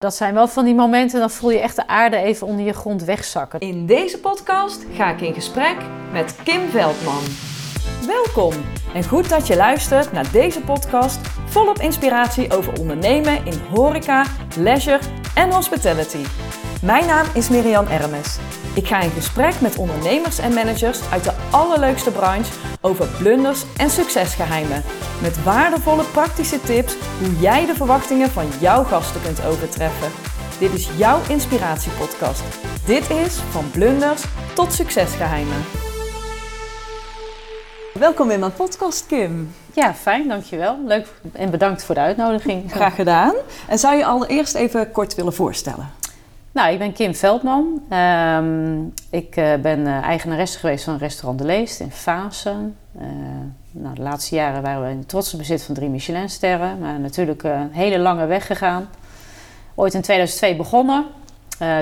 Dat zijn wel van die momenten, dan voel je echt de aarde even onder je grond wegzakken. In deze podcast ga ik in gesprek met Kim Veldman. Welkom en goed dat je luistert naar deze podcast volop inspiratie over ondernemen in horeca, leisure en hospitality. Mijn naam is Miriam Ermes. Ik ga in gesprek met ondernemers en managers uit de allerleukste branche over blunders en succesgeheimen. Met waardevolle praktische tips hoe jij de verwachtingen van jouw gasten kunt overtreffen. Dit is jouw inspiratiepodcast. Dit is van blunders tot succesgeheimen. Welkom in mijn podcast, Kim. Ja, fijn, dankjewel. Leuk en bedankt voor de uitnodiging. Graag gedaan. En zou je allereerst even kort willen voorstellen? Nou, ik ben Kim Veldman. Ehm, ik uh, ben uh, eigenaresse geweest van restaurant De Leest in Vaassen. Uh, nou, de laatste jaren waren we in trotse bezit van drie Michelinsterren. Maar natuurlijk een hele lange weg gegaan. Ooit in 2002 begonnen,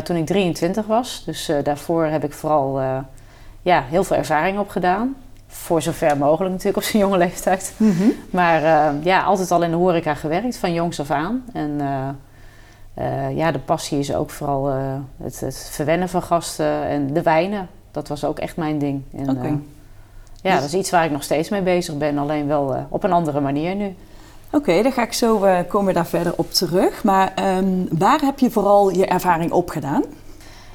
toen ik 23 was. Dus daarvoor heb ik vooral ja, heel veel ervaring opgedaan. Voor zover mogelijk natuurlijk op zijn jonge leeftijd. Mm -hmm. Maar ja, altijd al in de horeca gewerkt, van jongs af aan. En uh, ja, de passie is ook vooral uh, het, het, verwennen van gasten en de wijnen. Dat was ook echt mijn ding. En, okay. uh, ja, dus... dat is iets waar ik nog steeds mee bezig ben, alleen wel op een andere manier nu. Oké, okay, dan ga ik zo komen daar verder op terug. Maar um, waar heb je vooral je ervaring opgedaan?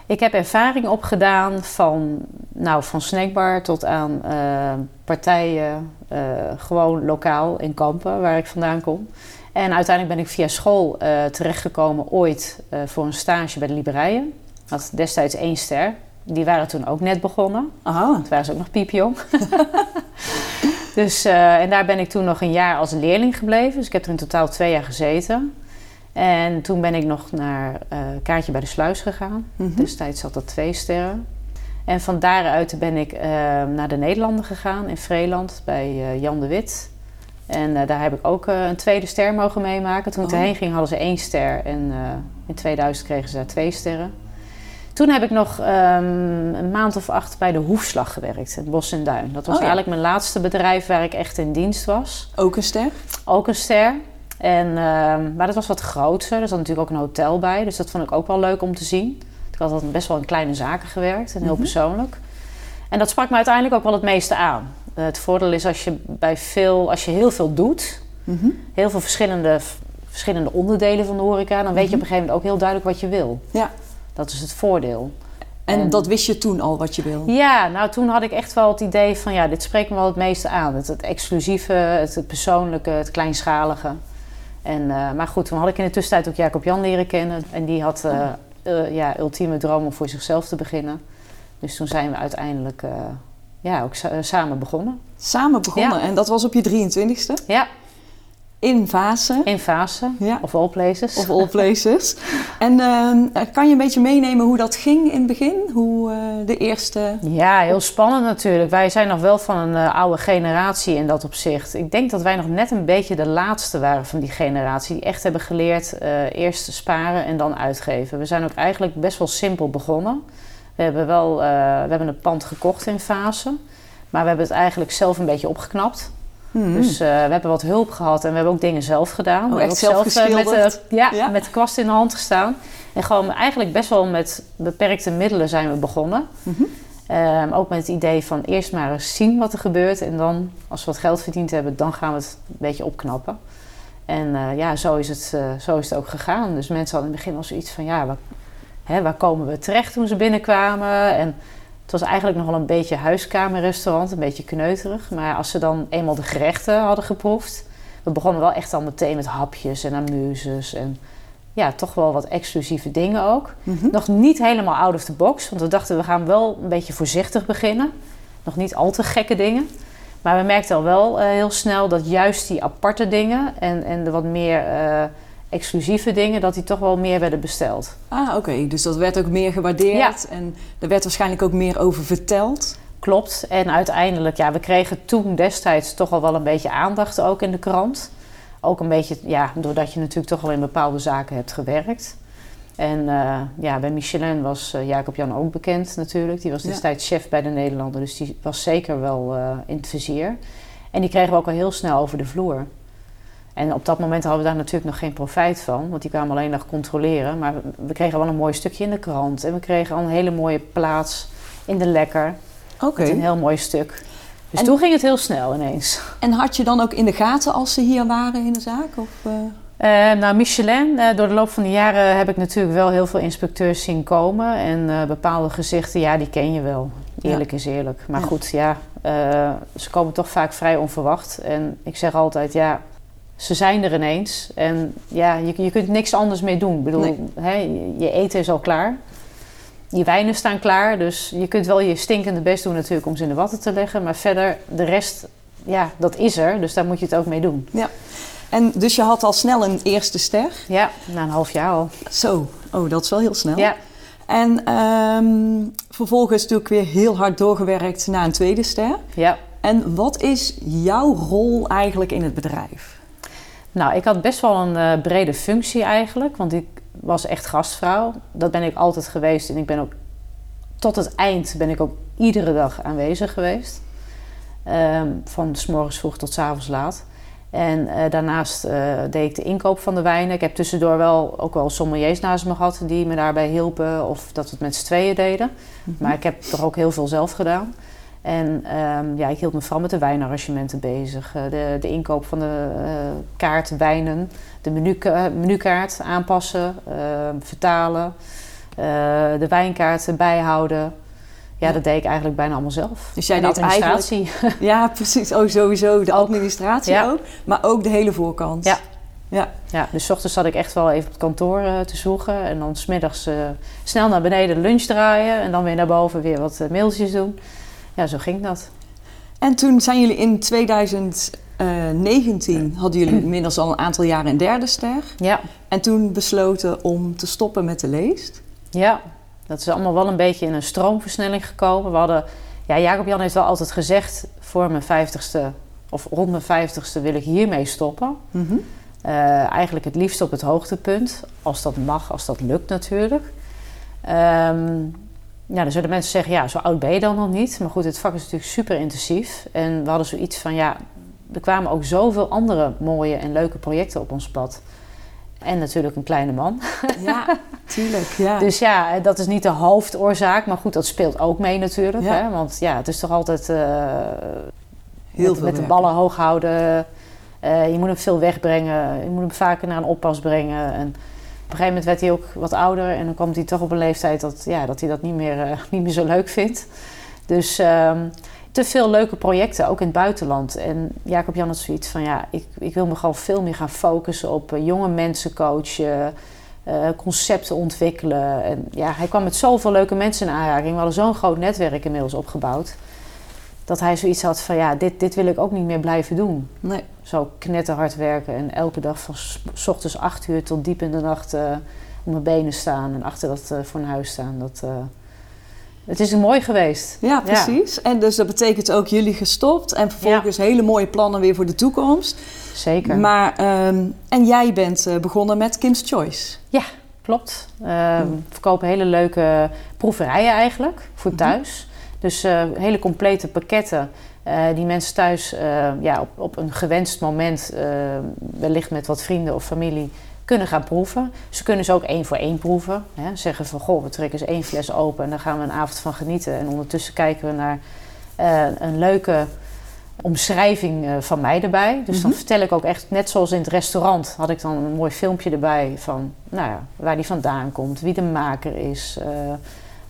Ik heb ervaring opgedaan van, nou, van snackbar tot aan partijen, gewoon lokaal in Kampen, waar ik vandaan kom. En uiteindelijk ben ik via school uh, terechtgekomen ooit uh, voor een stage bij de Liberijen. Had destijds één ster. Die waren toen ook net begonnen. Aha. Toen waren ze ook nog piepjong. dus, uh, en daar ben ik toen nog een jaar als leerling gebleven. Dus ik heb er in totaal twee jaar gezeten. En toen ben ik nog naar Kaartje bij de Sluis gegaan. Mm -hmm. Destijds had dat twee sterren. En van daaruit ben ik naar de Nederlanden gegaan in Vreeland bij Jan de Wit. En uh, daar heb ik ook uh, een tweede ster mogen meemaken. Toen ik oh. erheen ging hadden ze één ster en uh, in 2000 kregen ze daar twee sterren. Toen heb ik nog um, een maand of acht bij de Hoefslag gewerkt, het Bos en Duin. Dat was oh, ja. eigenlijk mijn laatste bedrijf waar ik echt in dienst was. Ook een ster? Ook een ster. En, uh, maar dat was wat groter. Er zat natuurlijk ook een hotel bij. Dus dat vond ik ook wel leuk om te zien. Ik had altijd best wel in kleine zaken gewerkt en heel mm -hmm. persoonlijk. En dat sprak me uiteindelijk ook wel het meeste aan. Uh, het voordeel is als je bij veel, als je heel veel doet, mm -hmm. heel veel verschillende, verschillende onderdelen van de horeca, dan weet je op een gegeven moment ook heel duidelijk wat je wil. Ja. Dat is het voordeel. En, en, dat wist je toen al wat je wil? Ja, nou toen had ik echt wel het idee van ja, dit spreekt me wel het meeste aan. Het, het exclusieve, het, het, persoonlijke, het kleinschalige. En, uh, maar goed, toen had ik in de tussentijd ook Jacob Jan leren kennen. En die had uh, uh, ja, ultieme dromen om voor zichzelf te beginnen. Dus toen zijn we uiteindelijk ja, ook samen begonnen. Samen begonnen? Ja. En dat was op je 23ste? Ja. In Vaassen? In ja. of all places. Of all places. en uh, kan je een beetje meenemen hoe dat ging in het begin? Hoe uh, de eerste... Ja, heel spannend natuurlijk. Wij zijn nog wel van een uh, oude generatie in dat opzicht. Ik denk dat wij nog net een beetje de laatste waren van die generatie... die echt hebben geleerd eerst sparen en dan uitgeven. We zijn ook eigenlijk best wel simpel begonnen... We hebben wel uh, we hebben een pand gekocht in fase. Maar we hebben het eigenlijk zelf een beetje opgeknapt. Hmm. Dus uh, we hebben wat hulp gehad en we hebben ook dingen zelf gedaan. Oh, we hebben ook zelf, zelf met, de, ja, ja, met de kwast in de hand gestaan. En gewoon eigenlijk best wel met beperkte middelen zijn we begonnen. Mm -hmm. um, ook met het idee van eerst maar eens zien wat er gebeurt. En dan, als we wat geld verdiend hebben, dan gaan we het een beetje opknappen. En uh, ja, zo is, het, uh, zo is het ook gegaan. Dus mensen hadden in het begin al zoiets van... ja, Hè, waar komen we terecht toen ze binnenkwamen? En het was eigenlijk nog wel een beetje huiskamerrestaurant, een beetje kneuterig. Maar als ze dan eenmaal de gerechten hadden geproefd... We begonnen wel echt al meteen met hapjes en amuses en ja, toch wel wat exclusieve dingen ook. Mm -hmm. Nog niet helemaal out of the box, want we dachten we gaan wel een beetje voorzichtig beginnen. Nog niet al te gekke dingen. Maar we merkten al wel uh, heel snel dat juist die aparte dingen en, en de wat meer... Uh, exclusieve dingen, dat die toch wel meer werden besteld. Ah, oké. Okay. Dus dat werd ook meer gewaardeerd ja. en er werd waarschijnlijk ook meer over verteld. Klopt. En uiteindelijk, ja, we kregen toen destijds toch al wel een beetje aandacht ook in de krant. Ook een beetje, ja, doordat je natuurlijk toch al in bepaalde zaken hebt gewerkt. En uh, ja, bij Michelin was uh, Jacob Jan ook bekend natuurlijk. Die was destijds ja. chef bij de Nederlander, dus die was zeker wel uh, in het vizier. En die kregen we ook al heel snel over de vloer. En op dat moment hadden we daar natuurlijk nog geen profijt van, want die kwamen alleen nog controleren. Maar we kregen wel een mooi stukje in de krant en we kregen al een hele mooie plaats in de lekker. Oké. Met een heel mooi stuk. Dus toen ging het heel snel ineens. En had je dan ook in de gaten als ze hier waren in de zaak? Of, uh... Uh, nou, Michelin, uh, door de loop van de jaren heb ik natuurlijk wel heel veel inspecteurs zien komen. En bepaalde gezichten, ja, die ken je wel. Eerlijk ja. is eerlijk. Maar ja. goed, ja, ze komen toch vaak vrij onverwacht. En ik zeg altijd, ja, ze zijn er ineens. En ja, je, je kunt niks anders meer doen. Ik bedoel, nee. hè, je eten is al klaar. Je wijnen staan klaar. Dus je kunt wel je stinkende best doen natuurlijk om ze in de watten te leggen. Maar verder, de rest, ja, dat is er. Dus daar moet je het ook mee doen. Ja. En dus je had al snel een eerste ster? Ja, na een half jaar al. Zo, oh, dat is wel heel snel. Ja. En um, vervolgens natuurlijk weer heel hard doorgewerkt naar een tweede ster. Ja. En wat is jouw rol eigenlijk in het bedrijf? Nou, ik had best wel een uh, brede functie eigenlijk, want ik was echt gastvrouw. Dat ben ik altijd geweest en ik ben ook tot het eind ben ik ook iedere dag aanwezig geweest. Um, van s morgens vroeg tot s avonds laat. En uh, daarnaast uh, deed ik de inkoop van de wijnen. Ik heb tussendoor wel ook wel sommeliers naast me gehad die me daarbij hielpen of dat we het met z'n tweeën deden. Mm -hmm. Maar ik heb toch ook heel veel zelf gedaan. En um, ja, ik hield me vooral met de wijnarrangementen bezig. Uh, de, de, inkoop van de kaart wijnen, de menuka menukaart aanpassen, ehm, vertalen, de wijnkaarten bijhouden. Ja, dat deed ik eigenlijk bijna allemaal zelf. Dus jij deed administratie. Ja, precies. Oh, sowieso. De administratie Ja. ook. Maar ook de hele voorkant. Ja. Ja. Ja, dus 's ochtends zat ik echt wel even op het kantoor uh, te zoeken. En dan smiddags uh, snel naar beneden lunch draaien. En dan weer naar boven weer wat uh, mailtjes doen. Ja, zo ging dat. En toen zijn jullie in 2019, hadden jullie inmiddels al een aantal jaren een derde ster. Ja. En toen besloten om te stoppen met de leest. Ja, dat is allemaal wel een beetje in een stroomversnelling gekomen. We hadden, ja, Jacob Jan heeft wel altijd gezegd: voor mijn vijftigste of rond mijn vijftigste wil ik hiermee stoppen. Mm -hmm. uh, eigenlijk het liefst op het hoogtepunt, als dat mag, als dat lukt natuurlijk. Um, ja, dan zullen mensen zeggen: ja, zo oud ben je dan nog niet. Maar goed, het vak is natuurlijk super intensief. En we hadden zoiets van: ja, er kwamen ook zoveel andere mooie en leuke projecten op ons pad. En natuurlijk een kleine man. Ja, tuurlijk. Ja. Dus ja, dat is niet de hoofdoorzaak. Maar goed, dat speelt ook mee natuurlijk. Ja. Hè? Want ja, het is toch altijd uh, Heel met, veel met de ballen hoog houden. Uh, je moet hem veel wegbrengen. Je moet hem vaker naar een oppas brengen. En een gegeven moment werd hij ook wat ouder. En dan komt hij toch op een leeftijd dat, ja, dat hij dat niet meer, uh, niet meer zo leuk vindt. Dus um, te veel leuke projecten, ook in het buitenland. En Jacob Jan had zoiets van, ja, ik, ik wil me gewoon veel meer gaan focussen op uh, jonge mensen coachen, uh, concepten ontwikkelen. En ja, hij kwam met zoveel leuke mensen in aanraking. We hadden zo'n groot netwerk inmiddels opgebouwd. Dat hij zoiets had van, ja, dit, dit wil ik ook niet meer blijven doen. Nee. Zo knetterhard werken en elke dag van s ochtends acht uur tot diep in de nacht uh, op mijn benen staan en achter dat uh, voor een huis staan. Dat, uh, het is mooi geweest. Ja, precies. Ja. En dus dat betekent ook jullie gestopt en vervolgens ja. hele mooie plannen weer voor de toekomst. Zeker. Maar, um, en jij bent begonnen met Kim's Choice. Ja, klopt. Uh, hmm. We verkopen hele leuke proeverijen eigenlijk voor thuis. Hmm. Dus uh, hele complete pakketten die mensen thuis ja, op, op een gewenst moment, wellicht met wat vrienden of familie, kunnen gaan proeven. Ze kunnen ze ook één voor één proeven. Hè. Zeggen van, goh, we trekken eens één fles open en daar gaan we een avond van genieten. En ondertussen kijken we naar een leuke omschrijving van mij erbij. Dus mm -hmm. dan vertel ik ook echt, net zoals in het restaurant, had ik dan een mooi filmpje erbij van, nou ja, waar die vandaan komt, wie de maker is, uh,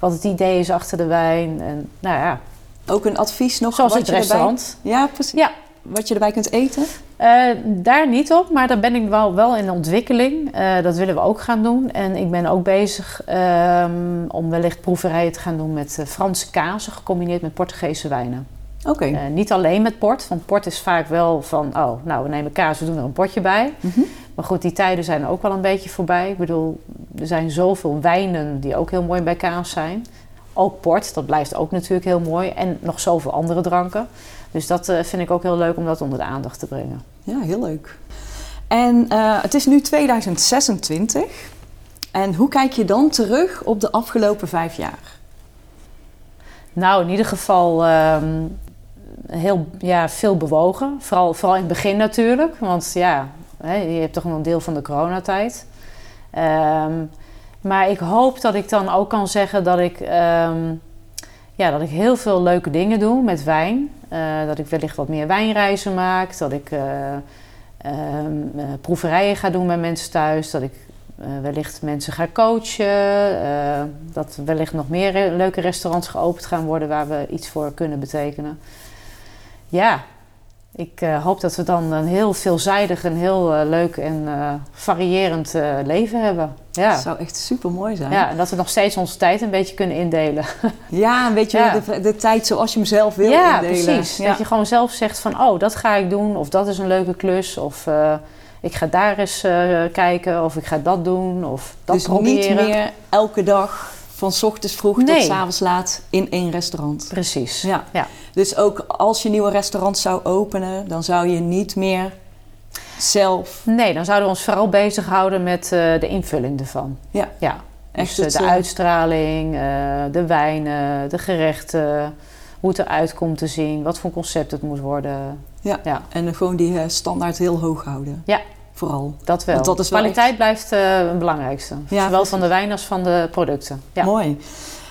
wat het idee is achter de wijn. En nou ja. Ook een advies nog? Zoals het restaurant. Erbij... Ja, precies. Ja. Wat je erbij kunt eten? Uh, daar niet op, maar daar ben ik wel, wel in ontwikkeling. Uh, dat willen we ook gaan doen. En ik ben ook bezig um, om wellicht proeverijen te gaan doen met uh, Franse kazen gecombineerd met Portugese wijnen. Oké. Okay. niet alleen met port, want port is vaak wel van, oh, nou, we nemen kaas, we doen er een potje bij. Mm -hmm. Maar goed, die tijden zijn ook wel een beetje voorbij. Ik bedoel, er zijn zoveel wijnen die ook heel mooi bij kaas zijn. Ook port, dat blijft ook natuurlijk heel mooi. En nog zoveel andere dranken. Dus dat uh, vind ik ook heel leuk om dat onder de aandacht te brengen. Ja, heel leuk. En uh, het is nu 2026. En hoe kijk je dan terug op de afgelopen vijf jaar? Nou, in ieder geval um, heel ja, veel bewogen. Vooral, vooral in het begin natuurlijk. Want ja, je hebt toch een deel van de coronatijd. Ehm, maar ik hoop dat ik dan ook kan zeggen dat ik, ehm, ja, dat ik heel veel leuke dingen doe met wijn. Eh, dat ik wellicht wat meer wijnreizen maak. Dat ik eh, ehm, eh, proeverijen ga doen met mensen thuis. Dat ik wellicht mensen ga coachen. dat wellicht nog meer leuke restaurants geopend gaan worden waar we iets voor kunnen betekenen. Ja, ik eh, hoop dat we dan een heel veelzijdig en heel eh, leuk en eh, variërend leven hebben. Ja. Dat zou echt super mooi zijn. ja, en dat we nog steeds onze tijd een beetje kunnen indelen. Ja, en weet je, Ja. De, de tijd zoals je hem zelf wil ja, indelen. precies. Ja. Dat je gewoon zelf zegt van, oh, dat ga ik doen. Of dat is een leuke klus. Of ik ga daar eens kijken. Of ik ga dat doen. Of dat dus proberen. niet meer elke dag van 's ochtends vroeg Nee. tot 's avonds laat in één restaurant. Precies. Ja. Ja. Dus ook als je nieuwe restaurant zou openen, dan zou je niet meer zelf Nee, dan zouden we ons vooral bezighouden met eh, de invulling ervan. Ja. ja. echt Dus de eh, uitstraling, eh, de wijnen, de gerechten, hoe het eruit komt te zien, wat voor concept het moet worden. Ja. ja. En gewoon die standaard heel hoog houden. Ja. Vooral. Dat wel. Want dat is Kwaliteit blijft eh, het belangrijkste. Ja, Zowel van de wijn als van de producten. Ja. Mooi.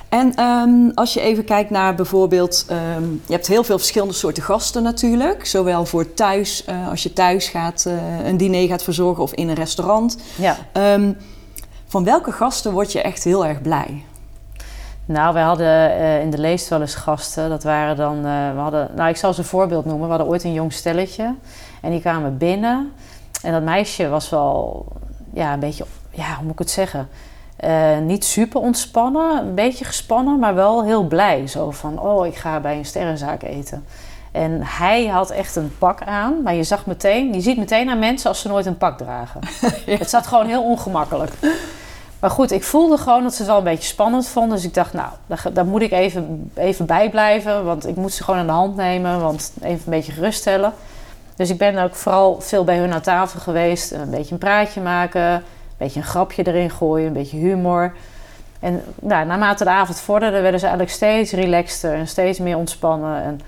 En ehm, als je even kijkt naar bijvoorbeeld, ehm, je hebt heel veel verschillende soorten gasten natuurlijk. Zowel voor thuis, eh, als je thuis gaat, eh, een diner gaat verzorgen of in een restaurant. ja. Ehm, van welke gasten word je echt heel erg blij? Nou, wij hadden in de leest wel eens gasten. Dat waren dan, we hadden, nou ik zal ze een voorbeeld noemen. We hadden ooit een jong stelletje. En die kwamen binnen. En dat meisje was wel, ja, een beetje, ja, hoe moet ik het zeggen? Eh, niet super ontspannen, een beetje gespannen, maar wel heel blij. Zo van, oh, ik ga bij een sterrenzaak eten. En hij had echt een pak aan, maar je zag meteen, je ziet meteen aan mensen als ze nooit een pak dragen. Het zat gewoon heel ongemakkelijk. Maar goed, ik voelde gewoon dat ze het wel een beetje spannend vonden. Dus ik dacht, nou, daar, daar moet ik even, even bij blijven. Want ik moet ze gewoon aan de hand nemen. Want even een beetje geruststellen. Dus ik ben ook vooral veel bij hun aan tafel geweest. Een beetje een praatje maken. Een beetje een grapje erin gooien. Een beetje humor. En nou, naarmate de avond vorderde, werden ze eigenlijk steeds relaxter. En steeds meer ontspannen. En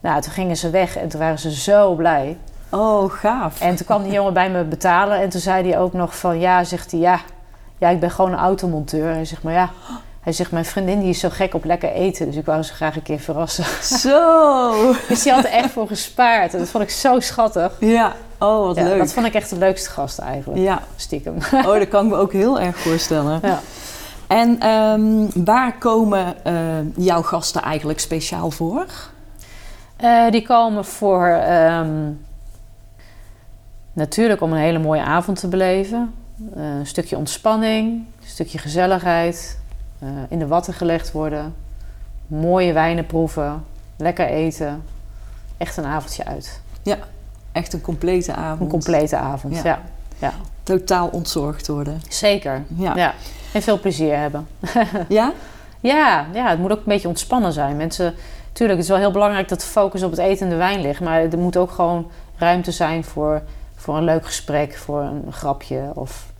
nou, toen gingen ze weg. En toen waren ze zo blij. Oh, gaaf. En toen kwam die jongen bij me betalen. En toen zei hij ook nog van... Ja, zegt hij, ja, ja ik ben gewoon een automonteur. Hij zegt, maar ja... Hij zegt, mijn vriendin die is zo gek op lekker eten. Dus ik wou ze graag een keer verrassen. Zo! Dus die had er echt voor gespaard. En dat vond ik zo schattig. Ja, oh wat Ja, leuk. dat vond ik echt de leukste gast eigenlijk. Ja, Stiekem. oh, dat kan ik me ook heel erg voorstellen. Ja. En ehm, waar komen eh, jouw gasten eigenlijk speciaal voor? Eh, die komen voor... ehm, natuurlijk om een hele mooie avond te beleven. Eh, een stukje ontspanning. Een stukje gezelligheid. Eh, in de watten gelegd worden. Mooie wijnen proeven. Lekker eten. Echt een avondje uit. Echt een complete avond. Een complete avond, Ja. ja. ja. Totaal ontzorgd worden. Zeker. Ja. Ja. En veel plezier hebben. Ja? Ja, ja, het moet ook een beetje ontspannen zijn. Mensen, tuurlijk, het is wel heel belangrijk dat de focus op het eten en de wijn ligt. Maar er moet ook gewoon ruimte zijn voor, voor een leuk gesprek, voor een grapje. Of...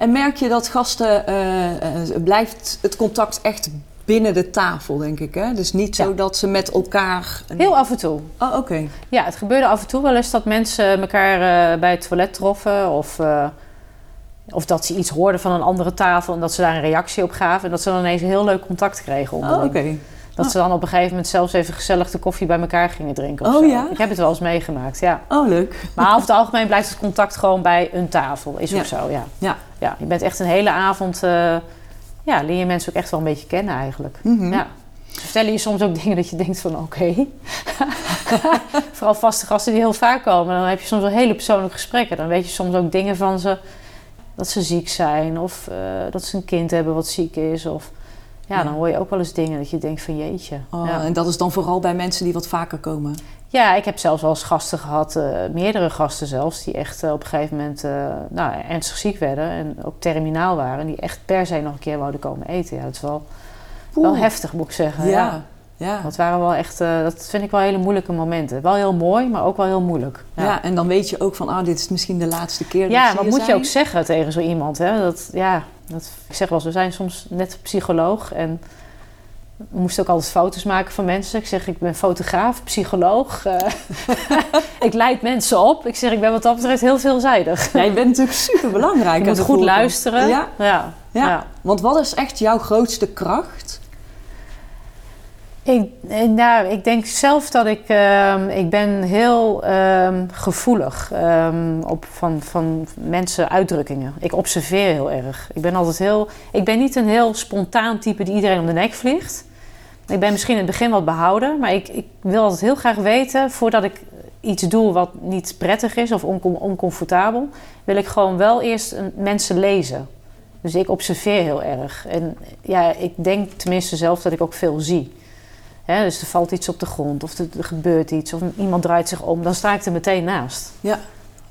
En merk je dat gasten, eh, eh, blijft het contact echt binnen de tafel, denk ik, hè? Dus niet zo Ja. dat ze met elkaar... een- Heel af en toe. Oh, oké. Ja, het gebeurde af en toe wel eens dat mensen elkaar eh, bij het toilet troffen. Of, of dat ze iets hoorden van een andere tafel en dat ze daar een reactie op gaven. En dat ze dan ineens een heel leuk contact kregen Oh, oké. Dat ze dan op een gegeven moment zelfs even gezellig de koffie bij elkaar gingen drinken. Of Oh zo. ja? Ik heb het wel eens meegemaakt, ja. Oh, leuk. Maar over het algemeen blijft het contact gewoon bij een tafel. Is Ja. ook zo, ja. Ja. ja. Je bent echt een hele avond... eh, ja, leer je mensen ook echt wel een beetje kennen eigenlijk. Mhm. Ja. Vertellen je soms ook dingen dat je denkt van oké. Vooral vaste gasten die heel vaak komen. Dan heb je soms wel hele persoonlijke gesprekken. Dan weet je soms ook dingen van ze. Dat ze ziek zijn. Of eh, dat ze een kind hebben wat ziek is. Of ja, dan hoor je ook wel eens dingen dat je denkt van jeetje. Oh, ja. En dat is dan vooral bij mensen die wat vaker komen. Ja, ik heb zelfs wel eens gasten gehad, eh, meerdere gasten zelfs, die echt eh, op een gegeven moment eh, nou, ernstig ziek werden en ook terminaal waren. Die echt per se nog een keer wouden komen eten. Ja, dat is wel, wel heftig, moet ik zeggen. Ja. Ja. Ja. Dat waren wel echt, eh, dat vind ik wel hele moeilijke momenten. Wel heel mooi, maar ook wel heel moeilijk. Ja. en dan weet je ook van, ah, dit is misschien de laatste keer dat ja wat moet je ook zeggen tegen zo iemand? Hè? Dat, ja, dat, ik zeg wel, eens, we zijn soms net psycholoog en moest ook altijd foto's maken van mensen. Ik zeg, ik ben fotograaf, psycholoog. eh, ik leid mensen op. Ik zeg, ik ben wat dat betreft heel veelzijdig. Ja, je bent natuurlijk super belangrijk. Je moet goed luisteren. Ja, ja. ja. ja. Want wat is echt jouw grootste kracht? Ik, eh, nou, ik denk zelf dat ik... ehm, ik ben heel ehm, gevoelig ehm, op van, van mensen uitdrukkingen. Ik observeer heel erg. Ik ben altijd heel... Ik ben niet een heel spontaan type die iedereen om de nek vliegt. Ik ben misschien in het begin wat behouden. Maar ik, ik wil altijd heel graag weten... voordat ik iets doe wat niet prettig is of oncom- oncomfortabel... wil ik gewoon wel eerst mensen lezen. Dus ik observeer heel erg. En ja, ik denk tenminste zelf dat ik ook veel zie. Hè, dus er valt iets op de grond of er, er gebeurt iets of iemand draait zich om, dan sta ik er meteen naast. Ja,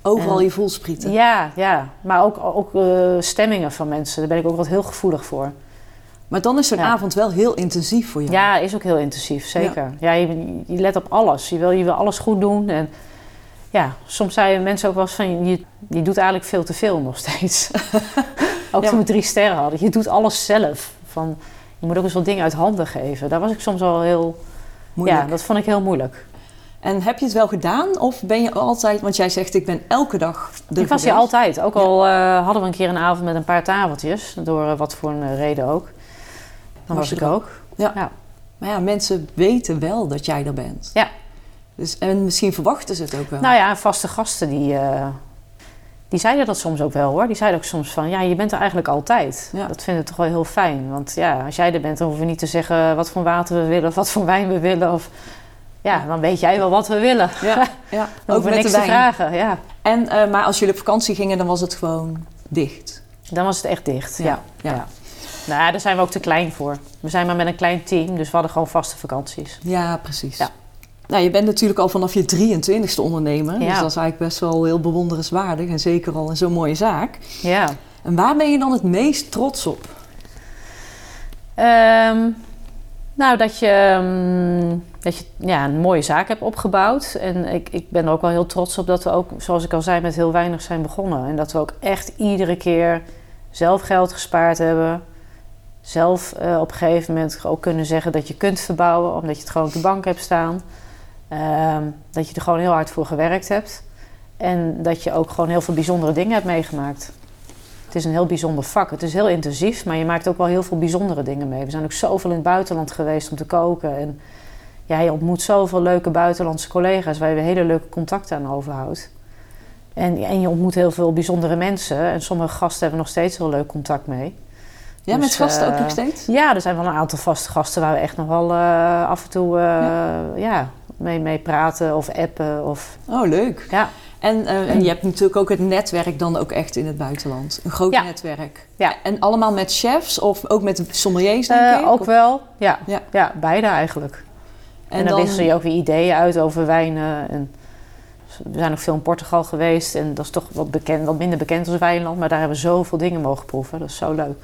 overal En- je voelsprieten. Ja, ja. Maar ook, ook eh, stemmingen van mensen, daar ben ik ook wat heel gevoelig voor. Maar dan is zo'n Ja. avond wel heel intensief voor jou. Ja, is ook heel intensief, zeker. Ja, je, je let op alles. Je wil, je wil alles goed doen. En ja, soms zeiden mensen ook wel eens van... je, je doet eigenlijk veel te veel nog steeds. ook Ja, toen we drie sterren hadden. Je doet alles zelf. Van, je moet ook eens wat dingen uit handen geven. Daar was ik soms al heel... Moeilijk. Ja, dat vond ik heel moeilijk. En heb je het wel gedaan? Of ben je altijd... Want jij zegt, ik ben elke dag er ik was hier altijd. Ook al eh, hadden we een keer een avond met een paar tafeltjes. Door eh, wat voor een eh, reden ook. Dan Was ik ook. Maar ja, mensen weten wel dat jij er bent. Ja. Dus, en misschien verwachten ze het ook wel. Nou ja, vaste gasten die, die zeiden dat soms ook wel hoor. Die zeiden ook soms van, ja, je bent er eigenlijk altijd. Ja. Dat vinden we toch wel heel fijn. Want ja, als jij er bent, dan hoeven we niet te zeggen wat voor water we willen of wat voor wijn we willen. Of, ja, dan weet jij wel wat we willen. ja, ja. Dan ook hoeven we met niks de te vragen. Ja. En, eh, maar als jullie op vakantie gingen, dan was het gewoon dicht. Dan was het echt dicht. Ja, Ja. ja. ja. Nou, daar zijn we ook te klein voor. We zijn maar met een klein team, dus we hadden gewoon vaste vakanties. Ja, precies. Ja. Nou, je bent natuurlijk al vanaf je 23ste ondernemer. Ja. Dus dat is eigenlijk best wel heel bewonderenswaardig. En zeker al in zo'n mooie zaak. Ja. En waar ben je dan het meest trots op? Ehm, nou, dat je, ehm, dat je ja, een mooie zaak hebt opgebouwd. En ik, ik ben er ook wel heel trots op dat we ook, zoals ik al zei, met heel weinig zijn begonnen. En dat we ook echt iedere keer zelf geld gespaard hebben. Zelf eh, op een gegeven moment ook kunnen zeggen dat je kunt verbouwen, omdat je het gewoon op de bank hebt staan. Ehm, dat je er gewoon heel hard voor gewerkt hebt. En dat je ook gewoon heel veel bijzondere dingen hebt meegemaakt. Het is een heel bijzonder vak. Het is heel intensief, maar je maakt ook wel heel veel bijzondere dingen mee. We zijn ook zoveel in het buitenland geweest om te koken. En ja, je ontmoet zoveel leuke buitenlandse collega's waar je hele leuke contacten aan overhoudt. En, en je ontmoet heel veel bijzondere mensen. En sommige gasten hebben nog steeds heel leuk contact mee. Ja, Dus, met gasten ook eh, nog steeds? Ja, er zijn wel een aantal vaste gasten waar we echt nog wel eh, af en toe eh, ja. Mee, mee praten of appen. Of, Oh, leuk. ja. En, eh, en je hebt natuurlijk ook het netwerk dan ook echt in het buitenland. Een groot Ja. netwerk. Ja. En allemaal met chefs of ook met sommeliers denk Eh, ik? ook Of- wel, ja. Ja. ja. beide eigenlijk. En, dan, wissel je ook weer ideeën uit over wijnen. En we zijn ook veel in Portugal geweest. En dat is toch wat, bekend, wat minder bekend als wijnland. Maar daar hebben we zoveel dingen mogen proeven. Dat is zo leuk.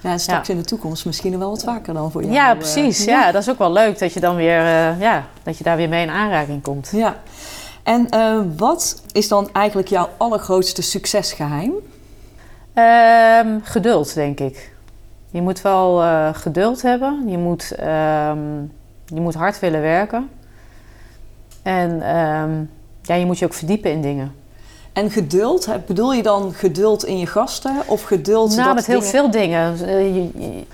Ja, straks in de toekomst misschien wel wat vaker dan voor jou. Ja, eh, precies. Ja. dat is ook wel leuk dat je dan weer... eh, ja, dat je daar weer mee in aanraking komt. Ja. En eh, wat is dan eigenlijk jouw allergrootste succesgeheim? Ehm, geduld, denk ik. Je moet wel geduld hebben. Je moet, ehm, je moet hard willen werken. En ehm, ja, je moet je ook verdiepen in dingen. En geduld, bedoel je dan geduld in je gasten of geduld Nou, dat met heel dingen- veel dingen. Eh, je- je-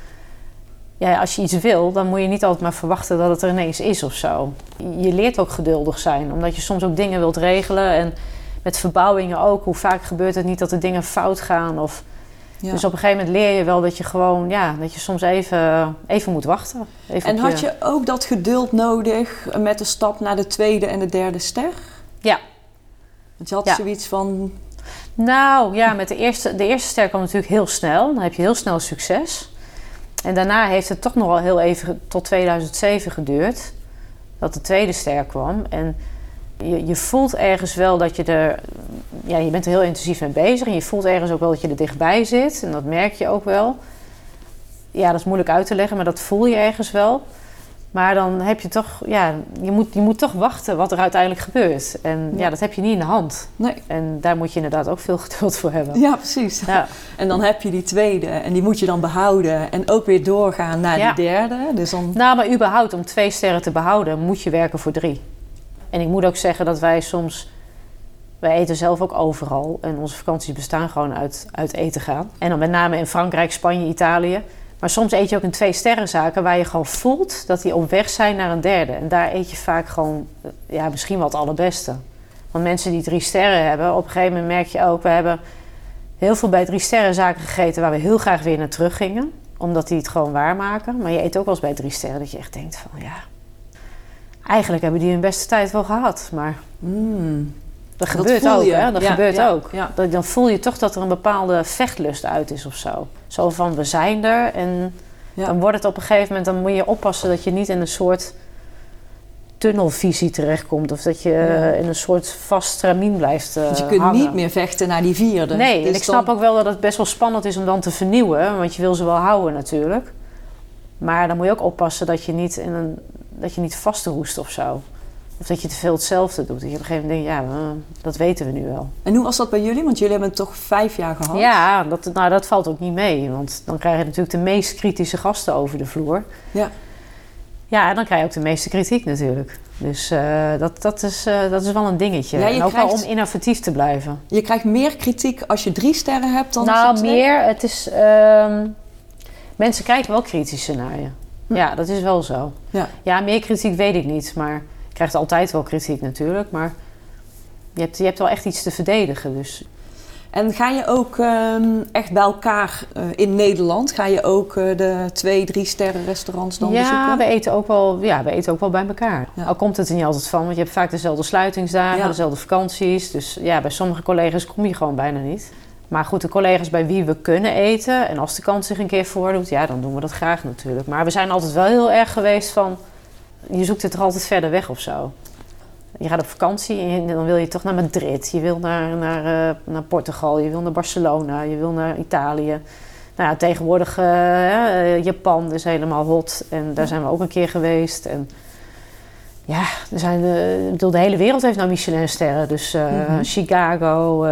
ja, als je iets wil, dan moet je niet altijd maar verwachten dat het er ineens is of zo. Je leert ook geduldig zijn, omdat je soms ook dingen wilt regelen. En met verbouwingen ook. Hoe vaak gebeurt het niet dat er dingen fout gaan? Of... Ja. Dus op een gegeven moment leer je wel dat je gewoon, ja, dat je soms even, even moet wachten. Even En had je ook dat geduld nodig met de stap naar de tweede en de derde ster? Ja. Want je had Ja. zoiets van... Nou ja, met de eerste, de eerste ster kwam natuurlijk heel snel. Dan heb je heel snel succes. En daarna heeft het toch nog wel heel even tot 2007 geduurd. Dat de tweede ster kwam. En je, je voelt ergens wel dat je er... Ja, je bent er heel intensief mee bezig. En je voelt ergens ook wel dat je er dichtbij zit. En dat merk je ook wel. Ja, dat is moeilijk uit te leggen, maar dat voel je ergens wel. Maar dan heb je toch, ja, je moet, je moet toch wachten wat er uiteindelijk gebeurt. En ja. Ja. dat heb je niet in de hand. Nee. En daar moet je inderdaad ook veel geduld voor hebben. Ja, precies. Ja, En dan heb je die tweede en die moet je dan behouden en ook weer doorgaan naar Ja. die derde. Dus dan, Nou, maar überhaupt om twee sterren te behouden, moet je werken voor drie. En ik moet ook zeggen dat wij soms... Wij eten zelf ook overal. En onze vakanties bestaan gewoon uit, uit eten gaan. En dan met name in Frankrijk, Spanje, Italië. Maar soms eet je ook in twee sterrenzaken... waar je gewoon voelt dat die op weg zijn naar een derde. En daar eet je vaak gewoon ja, misschien wel het allerbeste. Want mensen die drie sterren hebben... op een gegeven moment merk je ook... we hebben heel veel bij drie sterrenzaken gegeten... waar we heel graag weer naar terug gingen omdat die het gewoon waarmaken. Maar je eet ook wel eens bij drie sterren dat je echt denkt van ja... Eigenlijk hebben die hun beste tijd wel gehad. Maar mm, dat gebeurt ook, hè? Dat Ja, gebeurt ja, ook. ja. Dat, dan voel je toch dat er een bepaalde vechtlust uit is of zo. Zo van, we zijn er. En dan wordt het op een gegeven moment... dan moet je oppassen dat je niet in een soort tunnelvisie terechtkomt. Of dat je in een soort vast stramien blijft eh dus je kunt hangen. niet meer vechten naar die vierde. Nee, Dus en ik snap dan- ook wel dat het best wel spannend is om dan te vernieuwen. Want je wil ze wel houden natuurlijk. Maar dan moet je ook oppassen dat je niet, in een, dat je niet vastroest of zo. Of dat je te veel hetzelfde doet. Dat je op een gegeven moment denkt, ja, eh, dat weten we nu wel. En hoe was dat bij jullie? Want jullie hebben het toch vijf jaar gehad? Ja, dat, nou, dat valt ook niet mee. Want dan krijg je natuurlijk de meest kritische gasten over de vloer. Ja. Ja, en dan krijg je ook de meeste kritiek natuurlijk. Dus eh, dat, dat, is, eh, dat is wel een dingetje. Ja, en ook wel krijgt- om innovatief te blijven. Je krijgt meer kritiek als je drie sterren hebt dan als nou, je meer. Het is. ehm, mensen kijken wel kritischer naar je. Hm. Ja, dat is wel zo. Ja. Ja, meer kritiek weet ik niet. Maar krijgt altijd wel kritiek natuurlijk. Maar je hebt, je hebt wel echt iets te verdedigen. Dus En ga je ook ehm, echt bij elkaar eh, in Nederland? Ga je ook eh, de twee, drie sterren restaurants dan ja, bezoeken? we eten, ook wel, ja, we eten ook wel bij elkaar. Ja. Al komt het er niet altijd van. Want je hebt vaak dezelfde sluitingsdagen, Ja. dezelfde vakanties. Dus ja, bij sommige collega's kom je gewoon bijna niet. Maar goed, de collega's bij wie we kunnen eten... en als de kans zich een keer voordoet, ja, dan doen we dat graag natuurlijk. Maar we zijn altijd wel heel erg geweest van... je zoekt het er altijd verder weg of zo. Je gaat op vakantie en dan wil je toch naar Madrid. Je wil naar, naar, eh, naar Portugal, je wil naar Barcelona, je wil naar Italië. Nou ja, tegenwoordig eh, Japan is helemaal hot en daar zijn we ook een keer geweest. En ja, er zijn, ik bedoel, de hele wereld heeft nou Michelin-sterren. Dus Mhm. Chicago,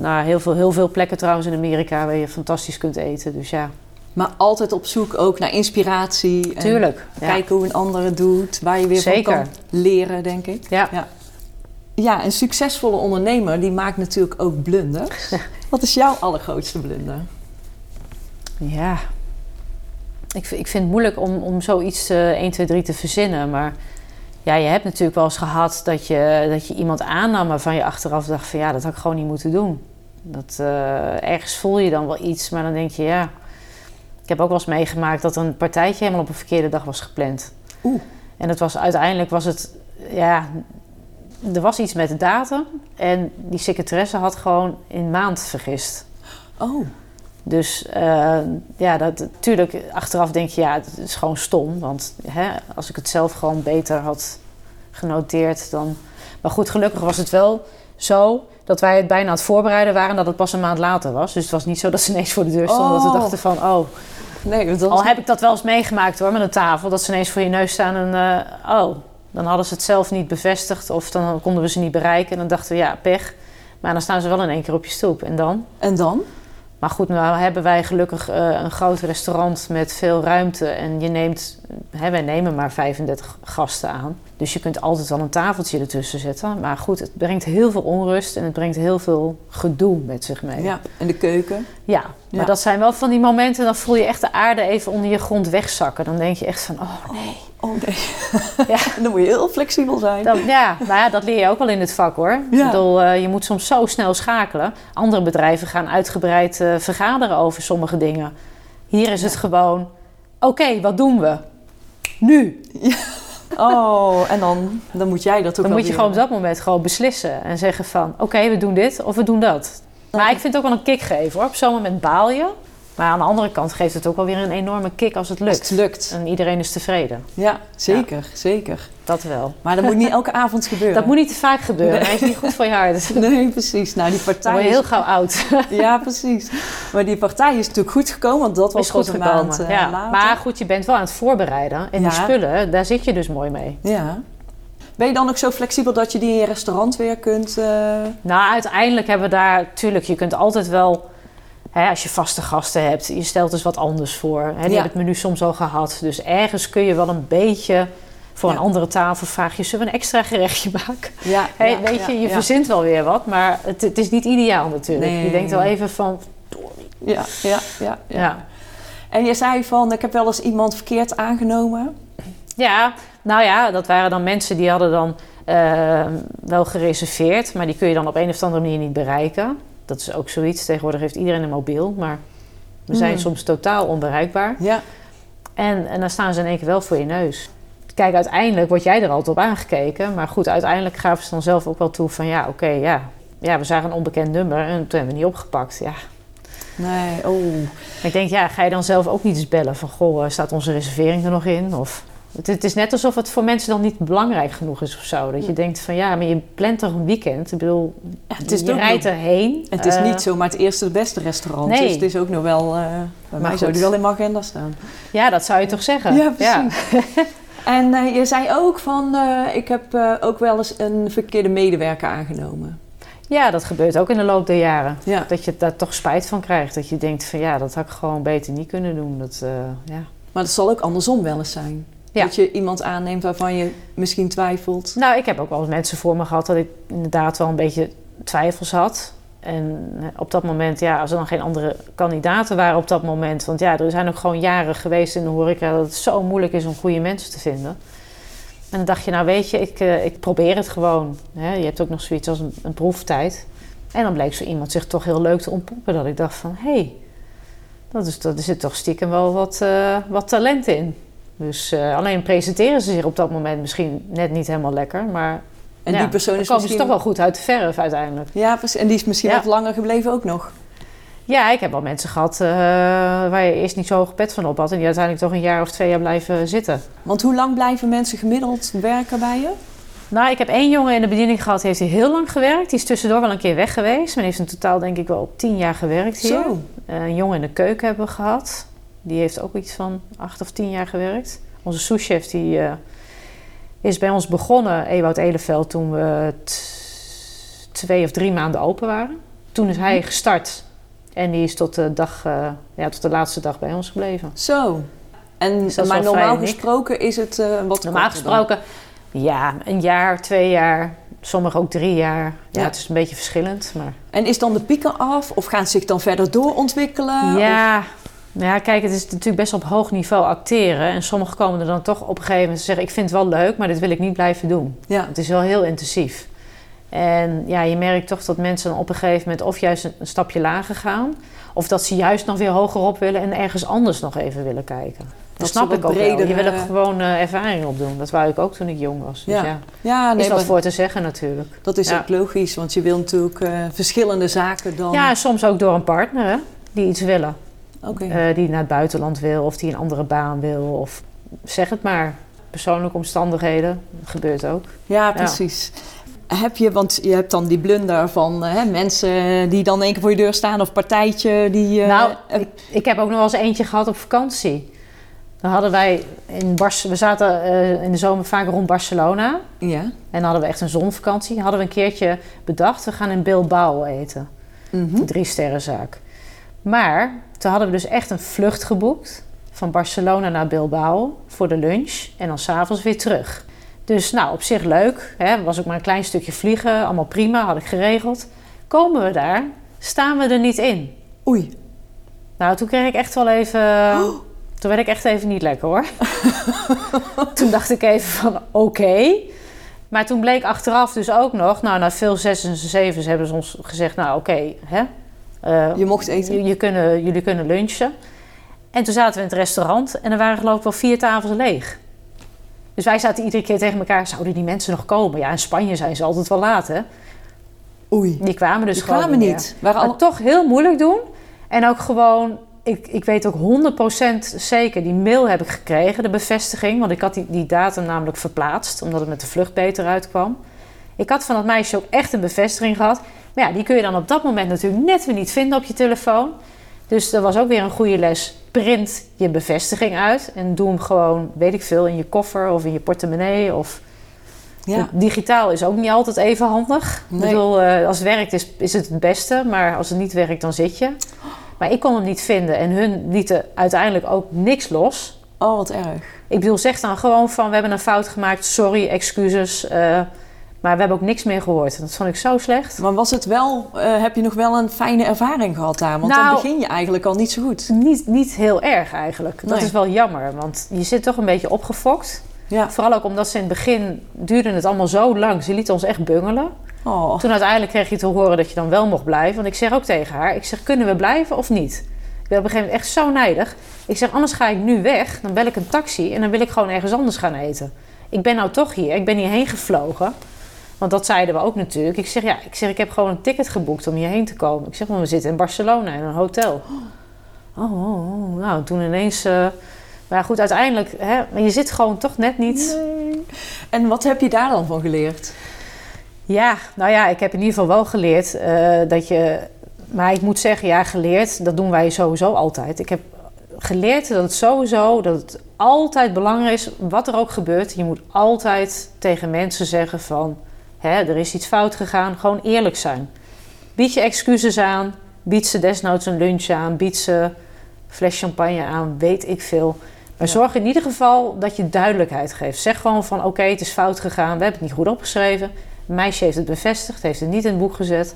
nou, heel, veel, heel veel plekken trouwens in Amerika waar je fantastisch kunt eten. Dus ja, Maar altijd op zoek ook naar inspiratie. En tuurlijk. Ja. Kijken hoe een ander het doet. Waar je weer Zeker. van kan leren, denk ik. Ja. Ja, een succesvolle ondernemer die maakt natuurlijk ook blunders. Wat is jouw allergrootste blunder? Ja. Ik, vind- ik vind het moeilijk om, om zoiets eh 1, 2, 3 te verzinnen. Maar ja, je hebt natuurlijk wel eens gehad dat je, dat je iemand aannam waarvan je achteraf dacht van ja, dat had ik gewoon niet moeten doen. Dat, eh, ergens voel je dan wel iets, maar dan denk je ja. Ik heb ook wel eens meegemaakt dat een partijtje helemaal op een verkeerde dag was gepland. Oeh. En het was uiteindelijk was het, ja, er was iets met de datum. En die secretaresse had gewoon in maand vergist. Oh, Dus eh, ja, dat, natuurlijk, achteraf denk je, ja, het is gewoon stom. Want hè, als ik het zelf gewoon beter had genoteerd, dan... Maar goed, gelukkig was het wel zo dat wij het bijna aan het voorbereiden waren... en dat het pas een maand later was. Dus het was niet zo dat ze ineens voor de deur stonden... dat we Oh. dachten van, oh... nee, was... Al heb ik dat wel eens meegemaakt hoor, met een tafel... dat ze ineens voor je neus staan en... eh, oh, dan hadden ze het zelf niet bevestigd... of dan konden we ze niet bereiken. En dan dachten we, ja, pech. Maar dan staan ze wel in één keer op je stoep. En dan? En dan? Maar goed, nou hebben wij gelukkig eh, een groot restaurant met veel ruimte. En je neemt, hè, wij nemen maar 35 gasten aan. Dus je kunt altijd wel een tafeltje ertussen zetten. Maar goed, het brengt heel veel onrust en het brengt heel veel gedoe met zich mee. Ja, en de keuken. Ja, maar Ja. dat zijn wel van die momenten, dan voel je echt de aarde even onder je grond wegzakken. Dan denk je echt van, oh nee. Oh nee. Ja. dan moet je heel flexibel zijn. Dat, ja, nou ja, dat leer je ook wel in dit vak hoor. Ja. Ik bedoel, eh, je moet soms zo snel schakelen. Andere bedrijven gaan uitgebreid eh, vergaderen over sommige dingen. Hier is het gewoon, oké, wat doen we? Nu. Oh, en dan, dan moet jij dat ook Dan moet je weer- gewoon op dat moment gewoon beslissen. En zeggen van, oké, we doen dit of we doen dat. Maar ik vind het ook wel een kick geven hoor. Op zo'n moment baal je. Maar aan de andere kant geeft het ook wel weer een enorme kick als het Als lukt. het lukt. En iedereen is tevreden. Ja, zeker, zeker. dat wel. Maar dat moet niet elke avond gebeuren. Dat moet niet te vaak gebeuren. Hij is niet goed voor je hart. Nee, precies. Nou, die Dan partij word je is- heel gauw oud. Ja, precies. Maar die partij is natuurlijk goed gekomen, want dat was is goed gekomen. maand eh, ja. later. Maar goed, je bent wel aan het voorbereiden. En die spullen, daar zit je dus mooi mee. Ja. Ben je dan ook zo flexibel dat je die in je restaurant weer kunt... eh, Nou, uiteindelijk hebben we daar... Tuurlijk, je kunt altijd wel... Hè, als je vaste gasten hebt, je stelt dus wat anders voor. Hè, die Ja. hebben het menu soms al gehad. Dus ergens kun je wel een beetje... Voor Ja. een andere tafel vraag je, zullen we een extra gerechtje maken? Ja, Hey, ja, weet je, je verzint wel weer wat, maar het, het is niet ideaal natuurlijk. Nee. Je denkt wel even van... Ja, ja, ja, ja. Ja. En je zei van, ik heb wel eens iemand verkeerd aangenomen. Ja, nou ja, dat waren dan mensen die hadden dan eh, wel gereserveerd, maar die kun je dan op een of andere manier niet bereiken. Dat is ook zoiets. Tegenwoordig heeft iedereen een mobiel, maar we zijn Hmm. soms totaal onbereikbaar. Ja, En, en dan staan ze in één keer wel voor je neus. Kijk, uiteindelijk word jij er altijd op aangekeken. Maar goed, uiteindelijk gaven ze dan zelf ook wel toe van ja, oké, ja. Ja, we zagen een onbekend nummer en toen hebben we niet opgepakt. Ja. nee, oh. Ik denk, ja, ga je dan zelf ook niet eens bellen van goh, eh, staat onze reservering er nog in? Of het, het is net alsof het voor mensen dan niet belangrijk genoeg is of zo. Dat je denkt van ja, maar je plant toch een weekend. Ik bedoel, Ja, het is je rijdt nog- erheen. Het is Eh, niet zomaar het eerste het beste restaurant. Nee. Dus het is ook nog wel... eh, bij mij zou die wel in mijn agenda staan. Ja, dat zou je toch zeggen? Ja, precies. En eh, je zei ook van, eh, ik heb eh, ook wel eens een verkeerde medewerker aangenomen. Ja, dat gebeurt ook in de loop der jaren. Ja. Dat je daar toch spijt van krijgt. Dat je denkt van ja, dat had ik gewoon beter niet kunnen doen. Dat, eh, ja. Maar dat zal ook andersom wel eens zijn. Ja. Dat je iemand aanneemt waarvan je misschien twijfelt. Nou, ik heb ook wel eens mensen voor me gehad dat ik inderdaad wel een beetje twijfels had. En eh, op dat moment, ja, als er dan geen andere kandidaten waren op dat moment. Want ja, er zijn ook gewoon jaren geweest in de horeca dat het zo moeilijk is om goede mensen te vinden. En dan dacht je, nou weet je, ik, eh, ik probeer het gewoon. Hè? Je hebt ook nog zoiets als een, een proeftijd. En dan bleek zo iemand zich toch heel leuk te ontpoppen. Dat ik dacht van, hé, hey, dat is, dat er zit toch stiekem wel wat, eh, wat talent in. Dus eh, alleen presenteren ze zich op dat moment misschien net niet helemaal lekker. Maar En ja, die persoon is misschien... ze toch wel goed uit de verf uiteindelijk. Ja, precies. En die is misschien Ja. wat langer gebleven ook nog. Ja, ik heb wel mensen gehad eh, waar je eerst niet zo hoog pet van op had. En die uiteindelijk toch een jaar of twee jaar blijven zitten. Want hoe lang blijven mensen gemiddeld werken bij je? Nou, ik heb één jongen in de bediening gehad, die heeft heel lang gewerkt. Die is tussendoor wel een keer weg geweest. Maar heeft in totaal denk ik wel op tien jaar gewerkt hier. Zo. Eh, een jongen in de keuken hebben we gehad. Die heeft ook iets van acht of tien jaar gewerkt. Onze souschef die eh, is bij ons begonnen, Ewout Eleveld, toen we twee of drie maanden open waren. Toen is hij gestart en die is tot de, dag, eh, ja, tot de laatste dag bij ons gebleven. Zo. En, Dus maar normaal gesproken is het eh, wat Normaal dan. gesproken, ja, een jaar, twee jaar, sommigen ook drie jaar. Ja, Ja. het is een beetje verschillend, maar... En is dan de pieken af? Of gaan ze zich dan verder doorontwikkelen? Ja, ja, kijk, het is natuurlijk best op hoog niveau acteren. En sommigen komen er dan toch op een gegeven moment zeggen... ik vind het wel leuk, maar dit wil ik niet blijven doen. Ja. Het is wel heel intensief. En ja, je merkt toch dat mensen dan op een gegeven moment... of juist een, een stapje lager gaan... of dat ze juist nog weer hoger op willen... en ergens anders nog even willen kijken. Dat, snap ik ook wel. Je wil er eh, gewoon eh, ervaring op doen. Dat wou ik ook toen ik jong was. Dus Ja. ja, Ja, nee, is wat voor te zeggen natuurlijk. dat is Ja. ook logisch. Want je wil natuurlijk eh, verschillende zaken dan... Ja, soms ook door een partner hè, die iets willen. Eh, die naar het buitenland wil of die een andere baan wil. Of zeg het maar. Persoonlijke omstandigheden. Dat gebeurt ook. Ja, precies. Heb je, want je hebt dan die blunder van hè, mensen die dan één keer voor je deur staan of partijtje die... eh, nou, eh, ik, ik heb ook nog wel eens eentje gehad op vakantie. Dan hadden wij in Bars we zaten in de zomer vaak rond Barcelona. ja. En dan hadden we echt een zonvakantie. Hadden we een keertje bedacht, we gaan in Bilbao eten. Mhm. Drie sterrenzaak. Maar toen hadden we dus echt een vlucht geboekt. Van Barcelona naar Bilbao voor de lunch. En dan s'avonds weer terug. Dus nou, op zich leuk. Hè? Was ook maar een klein stukje vliegen. Allemaal prima, had ik geregeld. Komen we daar, staan we er niet in. Oei. Nou, toen kreeg ik echt wel even... Toen werd ik echt even niet lekker hoor. toen dacht ik even van oké. Maar toen bleek achteraf dus ook nog... Nou, na veel zes en zevens hebben ze ons gezegd... Nou, oké, hè. Eh, Je mocht eten. je, je kunnen, jullie kunnen lunchen. En toen zaten we in het restaurant en er waren geloof ik wel vier tafels leeg. Dus wij zaten iedere keer tegen elkaar, zouden die mensen nog komen? Ja, in Spanje zijn ze altijd wel laat, hè? Oei. Die kwamen dus Die gewoon kwamen meer. niet. Waren Maar al... toch heel moeilijk doen. En ook gewoon ik, ik weet ook 100% zeker, die mail heb ik gekregen, de bevestiging. Want ik had die, die datum namelijk verplaatst, omdat het met de vlucht beter uitkwam. Ik had van dat meisje ook echt een bevestiging gehad. Maar ja, die kun je dan op dat moment natuurlijk net weer niet vinden op je telefoon. Dus er was ook weer een goede les. Print je bevestiging uit en doe hem gewoon, weet ik veel, in je koffer of in je portemonnee. Of Ja. Digitaal is ook niet altijd even handig. Nee. Ik bedoel, eh, als het werkt is, is het het beste, maar als het niet werkt, dan zit je. Maar ik kon hem niet vinden en hun lieten uiteindelijk ook niks los. Oh, wat erg. Ik bedoel, zeg dan gewoon van, we hebben een fout gemaakt, sorry, excuses. eh, maar we hebben ook niks meer gehoord. Dat vond ik zo slecht. Maar was het wel, eh, heb je nog wel een fijne ervaring gehad daar? Want dan Nou- begin je eigenlijk al niet zo goed. Niet, niet heel erg eigenlijk. Dat Nee. is wel jammer, want je zit toch een beetje opgefokt. Ja. Vooral ook omdat ze in het begin duurde het allemaal zo lang. Ze lieten ons echt bungelen. Oh. Toen uiteindelijk kreeg je te horen dat je dan wel mocht blijven. Want ik zeg ook tegen haar, ik zeg, kunnen we blijven of niet? Ik ben op een gegeven moment echt zo nijdig. Ik zeg, anders ga ik nu weg. Dan bel ik een taxi en dan wil ik gewoon ergens anders gaan eten. Ik ben nou toch hier. Ik ben hierheen gevlogen. Want dat zeiden we ook natuurlijk. Ik zeg, ja, ik, zeg, ik heb gewoon een ticket geboekt om hierheen te komen. Ik zeg, maar we zitten in Barcelona in een hotel. Oh, oh, oh. nou, toen ineens... eh, maar goed, uiteindelijk... Hè, maar je zit gewoon toch net niet... Nee. En wat heb je daar dan van geleerd? Ja, nou ja, ik heb in ieder geval wel geleerd eh, dat je. Maar ik moet zeggen, ja, geleerd, dat doen wij sowieso altijd. Ik heb geleerd dat het sowieso, dat het altijd belangrijk is, wat er ook gebeurt. Je moet altijd tegen mensen zeggen van, hè, er is iets fout gegaan. Gewoon eerlijk zijn. Bied je excuses aan, bied ze desnoods een lunch aan, bied ze een fles champagne aan, weet ik veel. Maar Ja. zorg in ieder geval dat je duidelijkheid geeft. Zeg gewoon van, oké, het is fout gegaan, we hebben het niet goed opgeschreven. Een meisje heeft het bevestigd, heeft het niet in het boek gezet.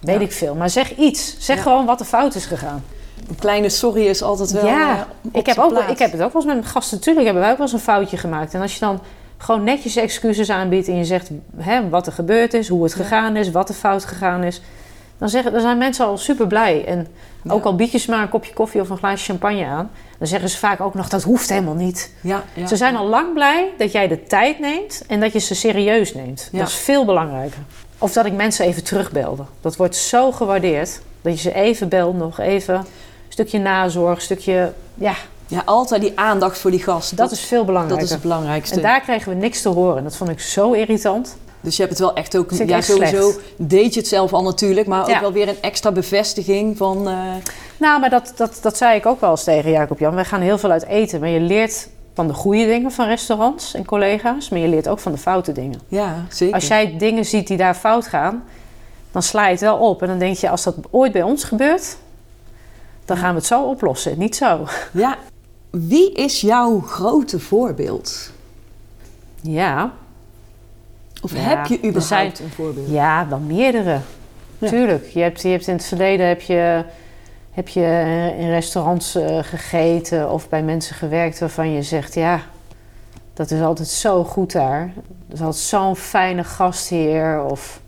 Weet Ja. ik veel. Maar zeg iets. Zeg Ja. gewoon wat er fout is gegaan. Een kleine sorry is altijd wel. eh, ja, op ik heb, ook, ik heb het ook wel eens met mijn gasten. Natuurlijk hebben wij ook wel eens een foutje gemaakt. En als je dan gewoon netjes excuses aanbiedt en je zegt hè, wat er gebeurd is, hoe het gegaan is, wat er fout gegaan is. Dan, zeggen, dan zijn mensen al super blij. En ook al bied je ze maar een kopje koffie of een glaasje champagne aan, dan zeggen ze vaak ook nog dat hoeft helemaal niet. Ja, ja. Ze zijn al lang blij dat jij de tijd neemt en dat je ze serieus neemt. Ja. Dat is veel belangrijker. Of dat ik mensen even terugbelde. Dat wordt zo gewaardeerd. Dat je ze even belt, nog even een stukje nazorg, een stukje... Ja, Ja, altijd die aandacht voor die gast. dat is veel dat belangrijker. is het belangrijkste. en daar kregen we niks te horen. Dat vond ik zo irritant. Dus je hebt het wel echt ook. Ja, echt sowieso slecht. deed je het zelf al natuurlijk, maar ook Ja. wel weer een extra bevestiging van. eh, Nou, maar dat, dat, dat zei ik ook wel eens tegen Jacob Jan. Wij gaan heel veel uit eten. Maar je leert van de goede dingen van restaurants en collega's. Maar je leert ook van de foute dingen. ja, zeker. Als jij dingen ziet die daar fout gaan, dan sla je het wel op. En dan denk je, als dat ooit bij ons gebeurt, dan gaan we het zo oplossen. Niet zo. Ja, wie is jouw grote voorbeeld? Ja, Of Ja, heb je er überhaupt zijn- een voorbeeld? ja wel meerdere. Ja. Tuurlijk. Je hebt, je hebt in het verleden heb je, heb je eh, in restaurants eh, gegeten of bij mensen gewerkt waarvan je zegt, ja, dat is altijd zo goed daar. Dat is altijd zo'n fijne gastheer. Of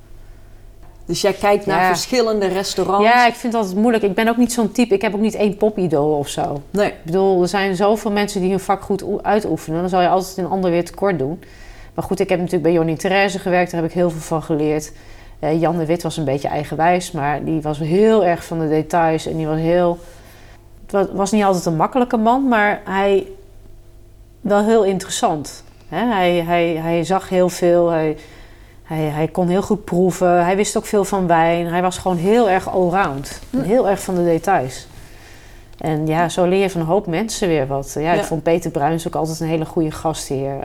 Dus jij kijkt naar Ja. verschillende restaurants. Ja, ik vind altijd moeilijk. Ik ben ook niet zo'n type. Ik heb ook niet één popidool of zo. Nee, Ik bedoel, er zijn zoveel mensen die hun vak goed oe- uitoefenen. Dan zal je altijd een ander weer tekort doen. Maar goed, ik heb natuurlijk bij Jonny Therese gewerkt. Daar heb ik heel veel van geleerd. Eh, Jan de Wit was een beetje eigenwijs. Maar die was heel erg van de details. En die was heel... Het wa- was niet altijd een makkelijke man. Maar hij... Wel heel interessant. Hij, hij, hij zag heel veel. Hij, hij, hij kon heel goed proeven. Hij wist ook veel van wijn. Hij was gewoon heel erg allround. En Heel erg van de details. En ja, zo leer je van een hoop mensen weer wat. Ja, ik vond Peter Bruins ook altijd een hele goede gastheer.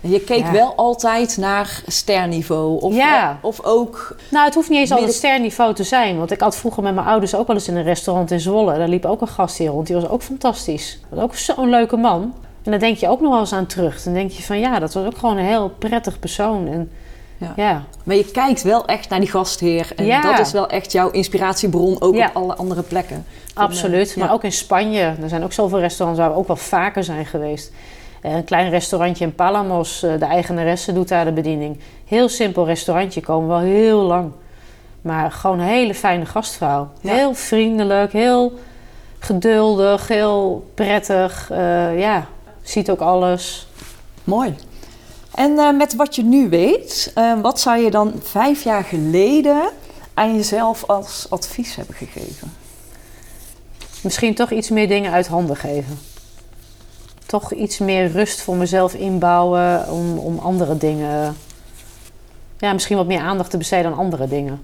En je keek Ja. wel altijd naar sterniveau. Of, Ja. of ook. nou, het hoeft niet eens altijd Mis- sterniveau te zijn. Want ik had vroeger met mijn ouders ook wel eens in een restaurant in Zwolle. Daar liep ook een gastheer rond. Die was ook fantastisch. Dat ook zo'n leuke man. En daar denk je ook nog wel eens aan terug. Dan denk je van ja, dat was ook gewoon een heel prettig persoon. En Ja. ja, Maar je kijkt wel echt naar die gastheer. En Ja. dat is wel echt jouw inspiratiebron, ook Ja. op alle andere plekken. Van, Absoluut, eh, maar ook in Spanje. Er zijn ook zoveel restaurants waar we ook wel vaker zijn geweest. Eh, een klein restaurantje in Palamos, eh, de eigenaresse doet daar de bediening. Heel simpel restaurantje, komen wel heel lang. Maar gewoon een hele fijne gastvrouw. Heel vriendelijk, heel geduldig, heel prettig. Eh, ja, ziet ook alles. Mooi. En eh, met wat je nu weet, eh, wat zou je dan vijf jaar geleden aan jezelf als advies hebben gegeven? Misschien toch iets meer dingen uit handen geven. Toch iets meer rust voor mezelf inbouwen om, om andere dingen. Ja, misschien wat meer aandacht te besteden aan andere dingen.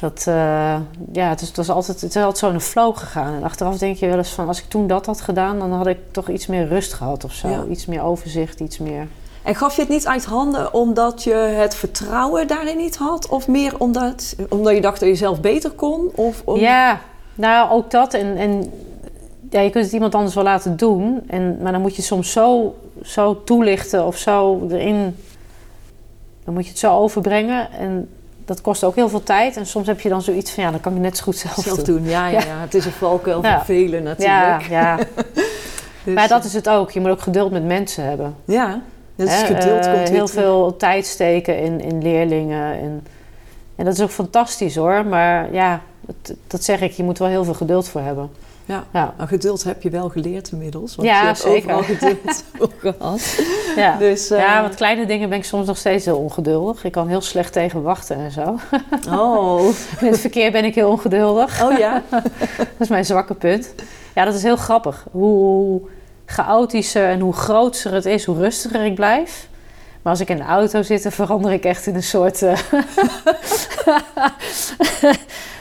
Dat, eh, ja, het is, het, was altijd, het is altijd zo in een flow gegaan. En achteraf denk je wel eens van, als ik toen dat had gedaan, dan had ik toch iets meer rust gehad of zo. Ja. Iets meer overzicht, iets meer. En gaf je het niet uit handen omdat je het vertrouwen daarin niet had? Of meer omdat, omdat je dacht dat je zelf beter kon? Of, om- Ja, nou ook dat. En, en ja, je kunt het iemand anders wel laten doen. En, maar dan moet je het soms zo, zo toelichten of zo erin. Dan moet je het zo overbrengen. En dat kost ook heel veel tijd. En soms heb je dan zoiets van ja, dan kan ik net zo goed zelf, zelf doen. doen? Ja, ja, Ja. ja. het is een valkuil Ja. voor velen Ja, natuurlijk. ja. Dus, maar dat is het ook. Je moet ook geduld met mensen hebben. Ja, dat is geduld. eh, komt heel terug. veel tijd steken in, in leerlingen. En, en dat is ook fantastisch hoor. Maar ja, dat, dat zeg ik, je moet wel heel veel geduld voor hebben. Ja. Ja, Maar geduld heb je wel geleerd inmiddels. Want Ja, je hebt zeker. overal geduld gehad. ja. Dus, eh, ja, want kleine dingen ben ik soms nog steeds heel ongeduldig. Ik kan heel slecht tegen wachten en zo. Oh. In het verkeer ben ik heel ongeduldig. oh ja. Dat is mijn zwakke punt. Ja, dat is heel grappig. Hoe chaotischer en hoe groter het is, hoe rustiger ik blijf. Maar als ik in de auto zit, dan verander ik echt in een soort... eh,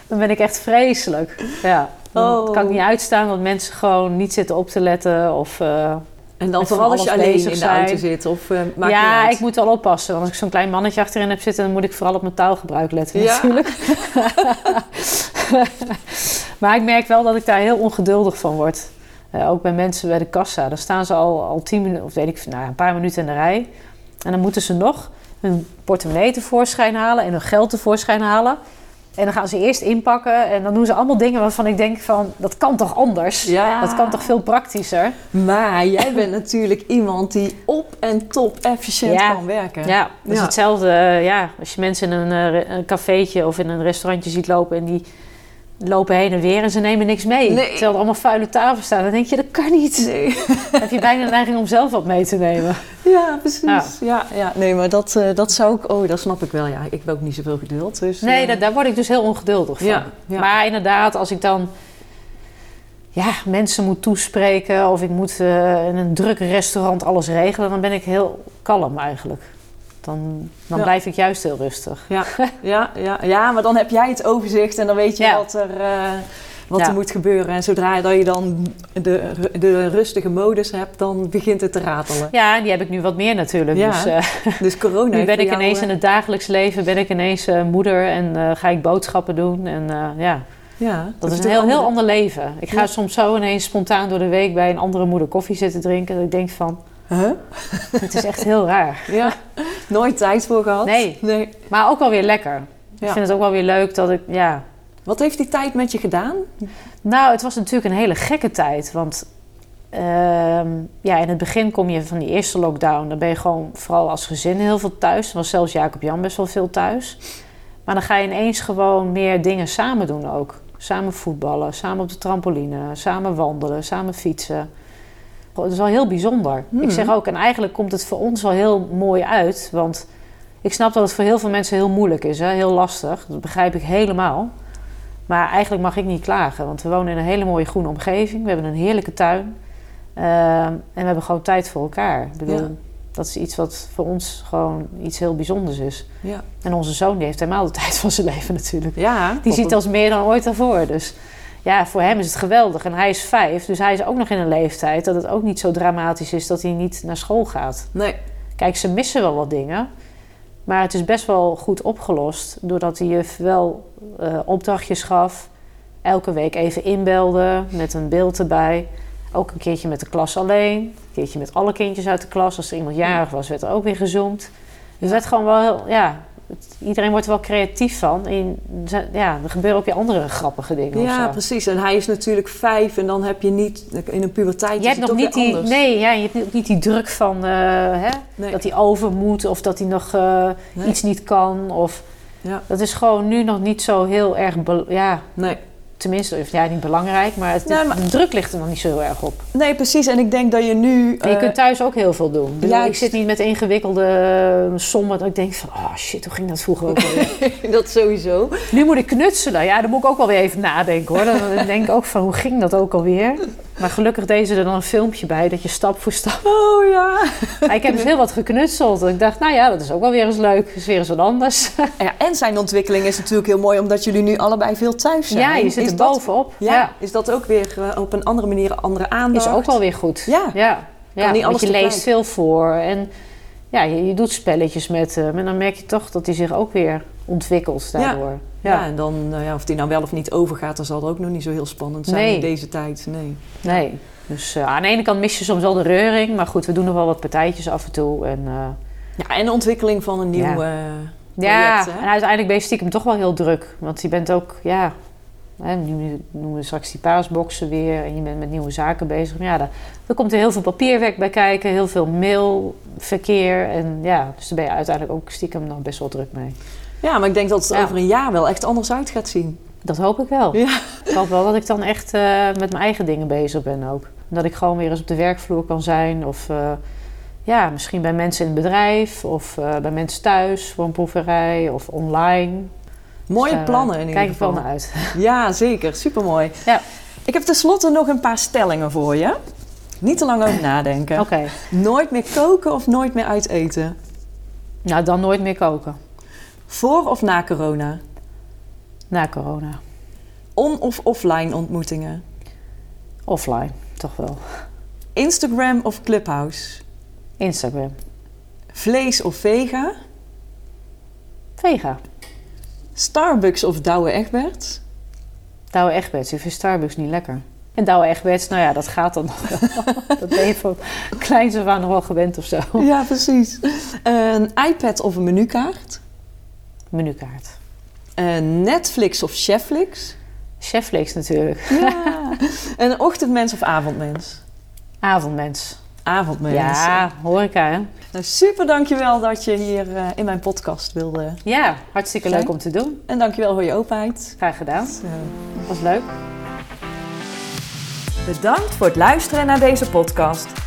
dan ben ik echt vreselijk. Ja. Dan Oh. kan ik niet uitstaan dat mensen gewoon niet zitten op te letten. Of, eh, En dan vooral als je alleen in de auto zit. Of, eh maakt ja, ik moet wel oppassen. Want als ik zo'n klein mannetje achterin heb zitten... dan moet ik vooral op mijn taalgebruik letten Ja. natuurlijk. maar ik merk wel dat ik daar heel ongeduldig van word. Eh, ook bij mensen bij de kassa. Dan staan ze al, al tien minuten, of weet ik, nou, een paar minuten in de rij. En dan moeten ze nog hun portemonnee tevoorschijn halen en hun geld tevoorschijn halen. En dan gaan ze eerst inpakken en dan doen ze allemaal dingen waarvan ik denk van... dat kan toch anders? Ja. Dat kan toch veel praktischer? Maar jij bent natuurlijk iemand die op en top efficiënt Ja. kan werken. Ja, dat is Ja. hetzelfde. eh, ja, als je mensen in een, eh, een cafeetje of in een restaurantje ziet lopen en die lopen heen en weer en ze nemen niks mee. Nee. Terwijl er allemaal vuile tafels staan. Dan denk je, dat kan niet. Nee. Dan heb je bijna de neiging om zelf wat mee te nemen. Ja, precies. Ja. Ja. Ja, Nee, maar dat, eh, dat zou ik... Oh, dat snap ik wel. Ja, ik heb ook niet zoveel geduld. Dus, Nee, eh, daar, word ik dus heel ongeduldig van. Ja, ja. Maar inderdaad, als ik dan ja, mensen moet toespreken of ik moet eh, in een druk restaurant alles regelen, dan ben ik heel kalm eigenlijk. Dan, dan Ja. blijf ik juist heel rustig. Ja, ja, ja, ja, maar dan heb jij het overzicht en dan weet je Ja. wat, er, eh, wat er moet gebeuren. En zodra dat je dan de, de rustige modus hebt, dan begint het te ratelen. Ja, die heb ik nu wat meer natuurlijk. Ja. Dus eh, Dus corona nu ben ik ineens eh, in het dagelijks leven, ben ik ineens moeder en ga ik boodschappen doen. En ja, Ja, dat is een heel, heel ander leven. Ik ga soms zo ineens spontaan door de week bij een andere moeder koffie zitten drinken. Dat ik denk van, Huh? het is echt heel raar. Ja, nooit tijd voor gehad. Nee. nee. Maar ook wel weer lekker. Ja. Ik vind het ook wel weer leuk dat ik, ja... Wat heeft die tijd met je gedaan? Nou, het was natuurlijk een hele gekke tijd. Want ehm, ja, in het begin kom je van die eerste lockdown. Dan ben je gewoon vooral als gezin heel veel thuis. Er was zelfs Jacob Jan best wel veel thuis. Maar dan ga je ineens gewoon meer dingen samen doen ook. Samen voetballen, samen op de trampoline, samen wandelen, samen fietsen. Het is wel heel bijzonder. Hmm. Ik zeg ook, en eigenlijk komt het voor ons wel heel mooi uit. Want ik snap dat het voor heel veel mensen heel moeilijk is, hè? heel lastig. Dat begrijp ik helemaal. Maar eigenlijk mag ik niet klagen, want we wonen in een hele mooie groene omgeving. We hebben een heerlijke tuin. Ehm, en we hebben gewoon tijd voor elkaar. Ik bedoel, Ja. dat is iets wat voor ons gewoon iets heel bijzonders is. Ja, En onze zoon die heeft helemaal de tijd van zijn leven natuurlijk. ja Die ziet als meer dan ooit daarvoor. Dus ja, voor hem is het geweldig. En hij is vijf, dus hij is ook nog in een leeftijd dat het ook niet zo dramatisch is dat hij niet naar school gaat. Nee, Kijk, ze missen wel wat dingen. Maar het is best wel goed opgelost. Doordat hij juf wel eh, opdrachtjes gaf. Elke week even inbelde met een beeld erbij. Ook een keertje met de klas alleen. Een keertje met alle kindjes uit de klas. Als er iemand jarig was, werd er ook weer gezoomd. Dus het werd gewoon wel, heel- ja... het- iedereen wordt er wel creatief van. En ja, er gebeuren ook weer andere grappige dingen. ja, precies. En hij is natuurlijk vijf en dan heb je niet... In een puberteit Je hebt nog niet die, anders. nee, ja, je hebt ook niet die druk van eh, hè, Nee. dat hij over moet of dat hij nog eh, Nee. iets niet kan. Of, Ja. Dat is gewoon nu nog niet zo heel erg. Ja, Nee. Tenminste, of ja, niet belangrijk, maar, het, Nee, maar- de druk ligt er nog niet zo heel erg op. Nee, precies. En ik denk dat je nu... En je eh, kunt thuis ook heel veel doen. Ik, bedoel, ik zit niet met ingewikkelde eh, sommen dat ik denk van, oh shit, hoe ging dat vroeger ook alweer? dat sowieso. nu moet ik knutselen. Ja, dan moet ik ook wel weer even nadenken hoor. Dan denk ik ook van, hoe ging dat ook alweer? Maar gelukkig deze er dan een filmpje bij, dat je stap voor stap... Oh ja. Maar ik heb dus heel wat geknutseld. En ik dacht, nou ja, dat is ook wel weer eens leuk. is weer eens wat anders. ja. En zijn ontwikkeling is natuurlijk heel mooi, omdat jullie nu allebei veel thuis zijn. Ja, je zit Is er dat- bovenop. Ja, Ja. is dat ook weer eh, op een andere manier andere aandacht? Is ook wel weer goed. Ja. ja. ja. niet want alles je leest veel voor. En ja, je, je doet spelletjes met hem. En dan merk je toch dat hij zich ook weer ontwikkelt daardoor. Ja, Ja. en dan, nou ja, of die nou wel of niet overgaat, dan zal het ook nog niet zo heel spannend zijn Nee. in deze tijd. Nee. Nee. Dus eh, aan de ene kant mis je soms wel de reuring. Maar goed, we doen nog wel wat partijtjes af en toe. En, eh, Ja, en de ontwikkeling van een nieuw Ja. eh, ja, project, hè? en uiteindelijk ben je stiekem toch wel heel druk. Want je bent ook, ja... Hè, nu noemen we straks die paasboxen weer. En je bent met nieuwe zaken bezig. Maar ja, daar, er komt er heel veel papierwerk bij kijken. Heel veel mailverkeer. En ja, dus daar ben je uiteindelijk ook stiekem nog best wel druk mee. Ja, maar ik denk dat het Ja. over een jaar wel echt anders uit gaat zien. Dat hoop ik wel. Ja. Ik hoop wel dat ik dan echt eh, met mijn eigen dingen bezig ben ook. Dat ik gewoon weer eens op de werkvloer kan zijn. Of eh, ja, misschien bij mensen in het bedrijf. Of eh, bij mensen thuis voor een proeverij. Of online. Mooie Dus, plannen in ieder Kijk ik geval. wel naar uit. Ja, zeker. Supermooi. Ja. Ik heb tenslotte nog een paar stellingen voor je. Niet te lang over nadenken. Oké. Nooit meer koken of nooit meer uit eten? Nou, dan nooit meer koken. Voor of na corona? Na corona. On- of offline ontmoetingen? Offline, toch wel. Instagram of Clubhouse? Instagram. Vlees of vega? Vega. Starbucks of Douwe Egberts? Douwe Egberts. Ik vind Starbucks niet lekker. En Douwe Egberts, nou ja, dat gaat dan nog wel. dat ben je van kleins af aan nog wel gewend of zo. Ja, precies. Een iPad of een menukaart? Menukaart. Een Netflix of Chefflix? Cheflix natuurlijk. Ja. een ochtendmens of avondmens? Avondmens. Avondmens. Ja, horeca hè. Nou, super dankjewel dat je hier eh, in mijn podcast wilde. Ja, hartstikke leuk om te doen. En dankjewel voor je openheid. Graag gedaan. Zo. Was leuk. Bedankt voor het luisteren naar deze podcast.